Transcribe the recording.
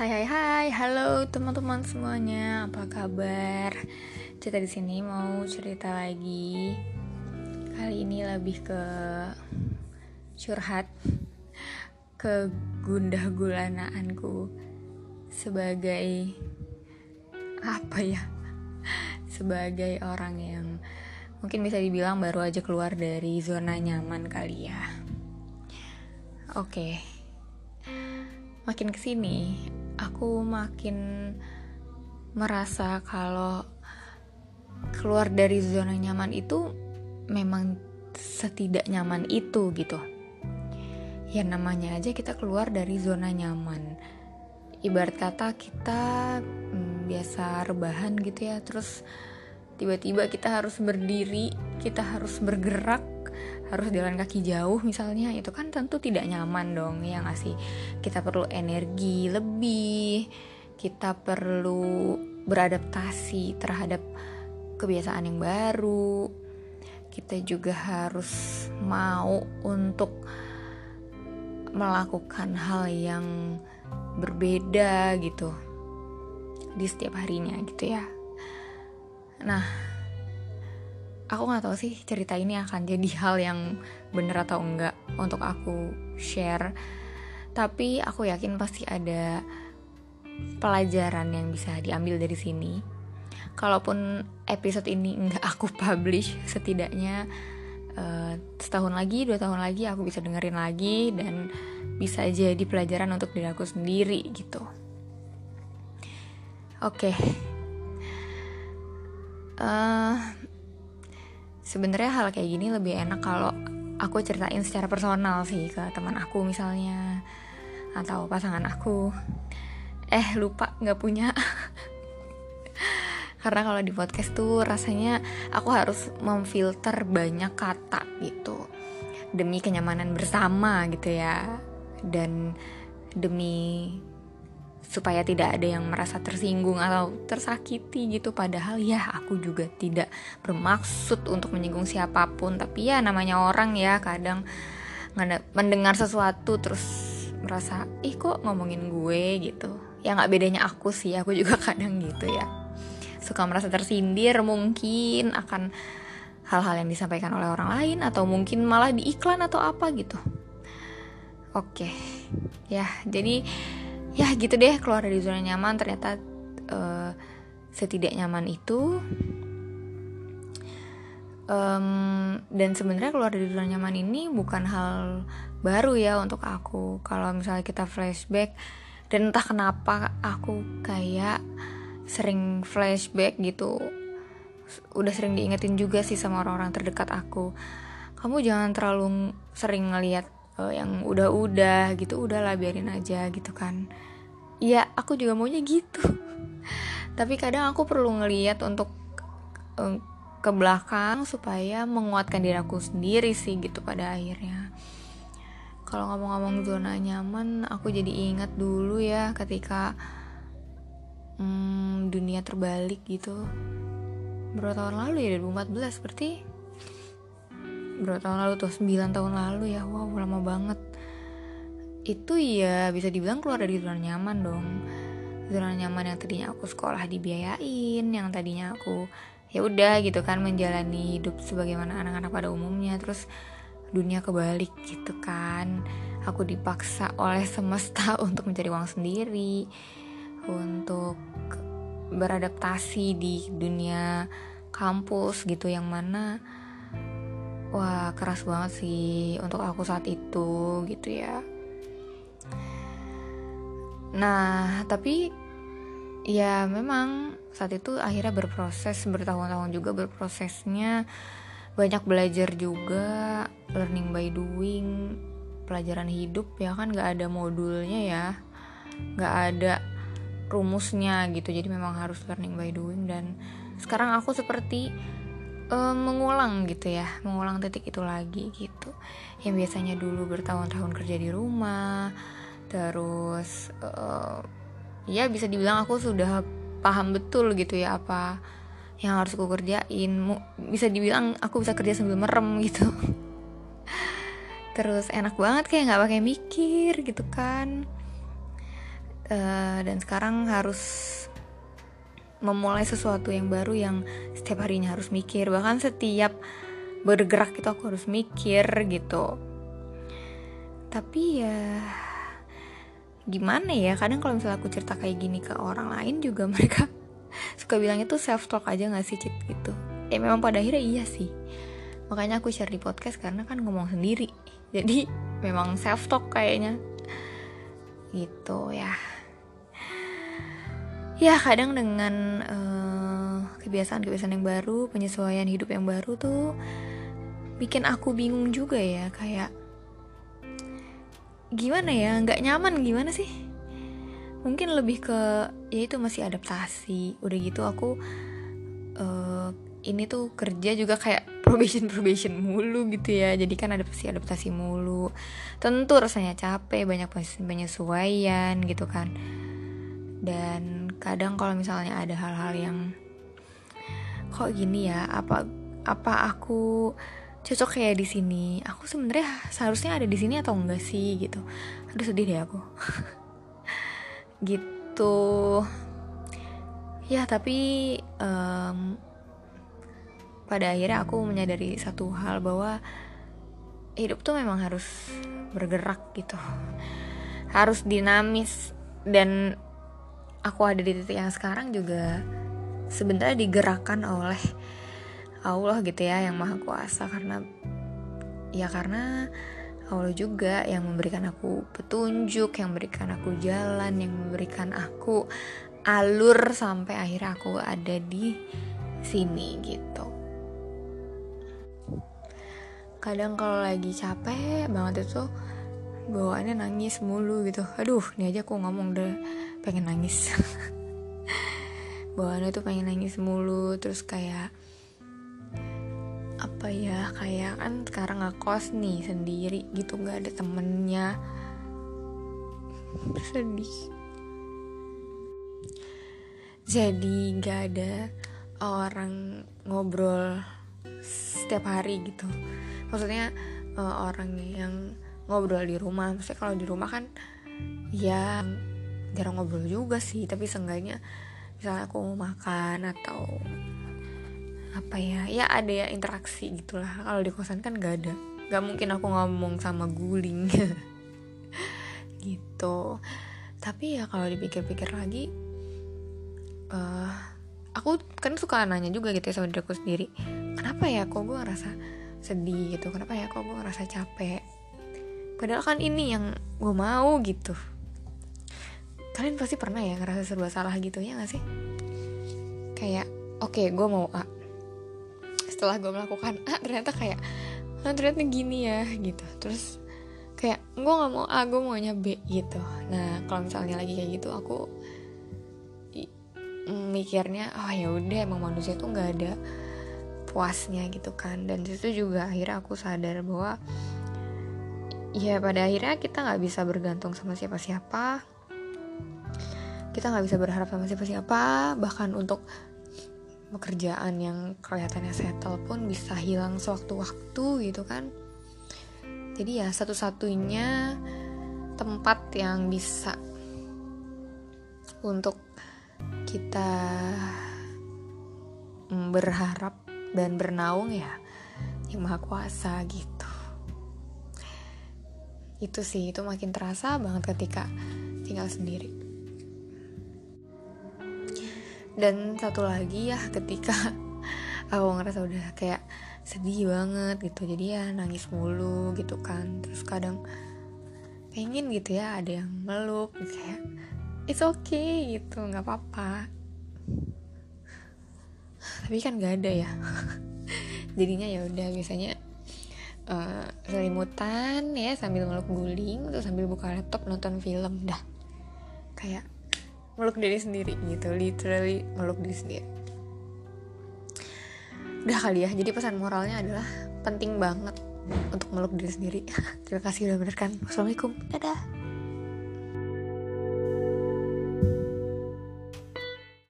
Hai hai hai, halo teman-teman semuanya, apa kabar? Cerita di sini mau cerita lagi. Kali ini lebih ke curhat, ke gundah gulanaanku sebagai apa ya? Sebagai orang yang mungkin bisa dibilang baru aja keluar dari zona nyaman kali ya. Oke. Makin ke sini aku makin merasa kalau keluar dari zona nyaman itu memang setidak nyaman itu gitu. Ya namanya aja kita keluar dari zona nyaman. Ibarat kata kita hmm, biasa rebahan gitu ya, terus tiba-tiba kita harus berdiri, kita harus bergerak, harus jalan kaki jauh misalnya itu kan tentu tidak nyaman dong ya nggak sih? Kita perlu energi lebih kita perlu beradaptasi terhadap kebiasaan yang baru kita juga harus mau untuk melakukan hal yang berbeda gitu di setiap harinya gitu ya. Nah aku nggak tahu sih cerita ini akan jadi hal yang bener atau enggak untuk aku share. Tapi aku yakin pasti ada pelajaran yang bisa diambil dari sini. Kalaupun episode ini enggak aku publish setidaknya uh, setahun lagi dua tahun lagi aku bisa dengerin lagi dan bisa jadi pelajaran untuk diri aku sendiri gitu. Oke. Okay. eh, sebenarnya hal kayak gini lebih enak kalau aku ceritain secara personal sih ke teman aku misalnya atau pasangan aku. Eh lupa nggak punya. Karena kalau di podcast tuh rasanya aku harus memfilter banyak kata gitu. Demi kenyamanan bersama gitu ya. Dan demi supaya tidak ada yang merasa tersinggung atau tersakiti gitu. Padahal ya aku juga tidak bermaksud untuk menyinggung siapa pun. Tapi ya namanya orang ya kadang mendengar sesuatu terus merasa ih kok ngomongin gue? gitu. Ya nggak bedanya aku sih aku juga kadang gitu ya. Suka merasa tersindir mungkin akan hal-hal yang disampaikan oleh orang lain atau mungkin malah di iklan atau apa gitu. Oke ya jadi ya gitu deh keluar dari zona nyaman. Ternyata uh, setidak nyaman itu um, dan sebenarnya keluar dari zona nyaman ini bukan hal baru ya untuk aku. Kalau misalnya kita flashback dan entah kenapa aku kayak sering flashback gitu. Udah sering diingetin juga sih sama orang-orang terdekat aku. Kamu jangan terlalu sering ngelihat uh, yang udah-udah gitu. Udahlah biarin aja gitu kan ya aku juga maunya gitu. Tapi kadang aku perlu ngeliat untuk uh, ke belakang supaya menguatkan diri aku sendiri sih gitu pada akhirnya. Kalau ngomong-ngomong zona nyaman aku jadi ingat dulu ya ketika hmm, dunia terbalik gitu. Berapa tahun lalu ya? 2014 seperti berapa tahun lalu tuh? 9 tahun lalu ya. Wow lama banget itu ya bisa dibilang keluar dari zona nyaman dong. Zona nyaman yang tadinya aku sekolah dibiayain yang tadinya aku ya udah gitu kan menjalani hidup sebagaimana anak-anak pada umumnya. Terus dunia kebalik gitu kan. Aku dipaksa oleh semesta untuk mencari uang sendiri untuk beradaptasi di dunia kampus gitu yang mana wah keras banget sih untuk aku saat itu gitu ya nah tapi ya memang saat itu akhirnya berproses bertahun-tahun juga berprosesnya. Banyak belajar juga learning by doing pelajaran hidup ya kan nggak ada modulnya ya. Nggak ada rumusnya gitu jadi memang harus learning by doing. Dan sekarang aku seperti uh, mengulang gitu ya mengulang titik itu lagi gitu. Yang biasanya dulu bertahun-tahun kerja di rumah terus uh, ya bisa dibilang aku sudah paham betul gitu ya apa yang harus aku kerjain. Bisa dibilang aku bisa kerja sambil merem gitu. Terus enak banget kayak nggak pakai mikir gitu kan. Uh, dan sekarang harus memulai sesuatu yang baru yang setiap harinya harus mikir. Bahkan setiap bergerak itu aku harus mikir gitu. Tapi ya gimana ya? Kadang kalau misalnya aku cerita kayak gini ke orang lain juga mereka suka bilangnya tuh self talk aja gak sih cit gitu. Ya memang pada akhirnya iya sih. Makanya aku share di podcast karena kan ngomong sendiri. Jadi memang self talk kayaknya. Gitu ya. Ya kadang dengan kebiasaan kebiasaan-kebiasaan yang baru penyesuaian hidup yang baru tuh bikin aku bingung juga ya. Kayak gimana ya nggak nyaman gimana sih? Mungkin lebih ke ya itu masih adaptasi. Udah gitu aku uh, ini tuh kerja juga kayak probation probation mulu gitu ya. Jadi kan adaptasi adaptasi mulu. Tentu rasanya capek banyak penyesuaian gitu kan. Dan kadang kalau misalnya ada hal-hal yang kok gini ya? Apa apa aku cocok kayak di sini. Aku sebenarnya seharusnya ada di sini atau enggak sih gitu. Aduh sedih deh aku. Gitu. Ya tapi um, pada akhirnya aku menyadari satu hal bahwa hidup tuh memang harus bergerak gitu. Harus dinamis. Dan aku ada di titik yang sekarang juga sebenarnya digerakkan oleh Allah gitu ya yang maha kuasa karena ya karena Allah juga yang memberikan aku petunjuk, yang memberikan aku jalan, yang memberikan aku alur sampai akhirnya aku ada di sini gitu. Kadang kalau lagi capek banget itu bawaannya nangis mulu gitu. Aduh, ini aja aku ngomong deh pengen nangis bawaannya tuh pengen nangis mulu terus kayak apa ya kayak kan sekarang ngekos nih sendiri gitu nggak ada temennya. Sedih. Jadi nggak ada orang ngobrol setiap hari gitu. Maksudnya uh, orang yang ngobrol di rumah. Maksudnya kalau di rumah kan ya jarang ngobrol juga sih. Tapi seenggaknya misalnya aku mau makan atau apa ya ya ada ya interaksi gitulah. Kalau di kosan kan gak ada. Gak mungkin aku ngomong sama guling. Gitu. Tapi ya kalau dipikir-pikir lagi uh, aku kan suka nanya juga gitu ya sama diriku sendiri. Kenapa ya kok gue ngerasa sedih gitu? Kenapa ya kok gue ngerasa capek? Padahal kan ini yang gue mau gitu. Kalian pasti pernah ya ngerasa serba salah gitu ya gak sih? Kayak oke okay, gue mau A setelah gue melakukan A ternyata kayak nah, ternyata gini ya gitu. Terus kayak gue nggak mau A gue maunya B gitu. Nah kalau misalnya lagi kayak gitu aku mikirnya oh ya udah emang manusia tuh nggak ada puasnya gitu kan. Dan situ juga akhirnya aku sadar bahwa ya pada akhirnya kita nggak bisa bergantung sama siapa-siapa. Kita nggak bisa berharap sama siapa-siapa bahkan untuk pekerjaan yang kelihatannya settle pun bisa hilang sewaktu-waktu gitu kan. Jadi ya satu-satunya tempat yang bisa untuk kita berharap dan bernaung ya yang maha kuasa gitu. Itu sih itu makin terasa banget ketika tinggal sendiri dan satu lagi ya ketika aku ngerasa udah kayak sedih banget gitu jadi ya nangis mulu gitu kan. Terus kadang pengen gitu ya ada yang meluk kayak it's okay gitu nggak apa-apa. Tapi kan gak ada ya. Jadinya ya udah biasanya uh, selimutan ya sambil meluk guling terus sambil buka laptop nonton film dah. Kayak meluk diri sendiri gitu literally meluk diri sendiri. Udah kali ya jadi pesan moralnya adalah penting banget untuk meluk diri sendiri. Terima kasih udah mendengarkan. Wassalamualaikum. Dadah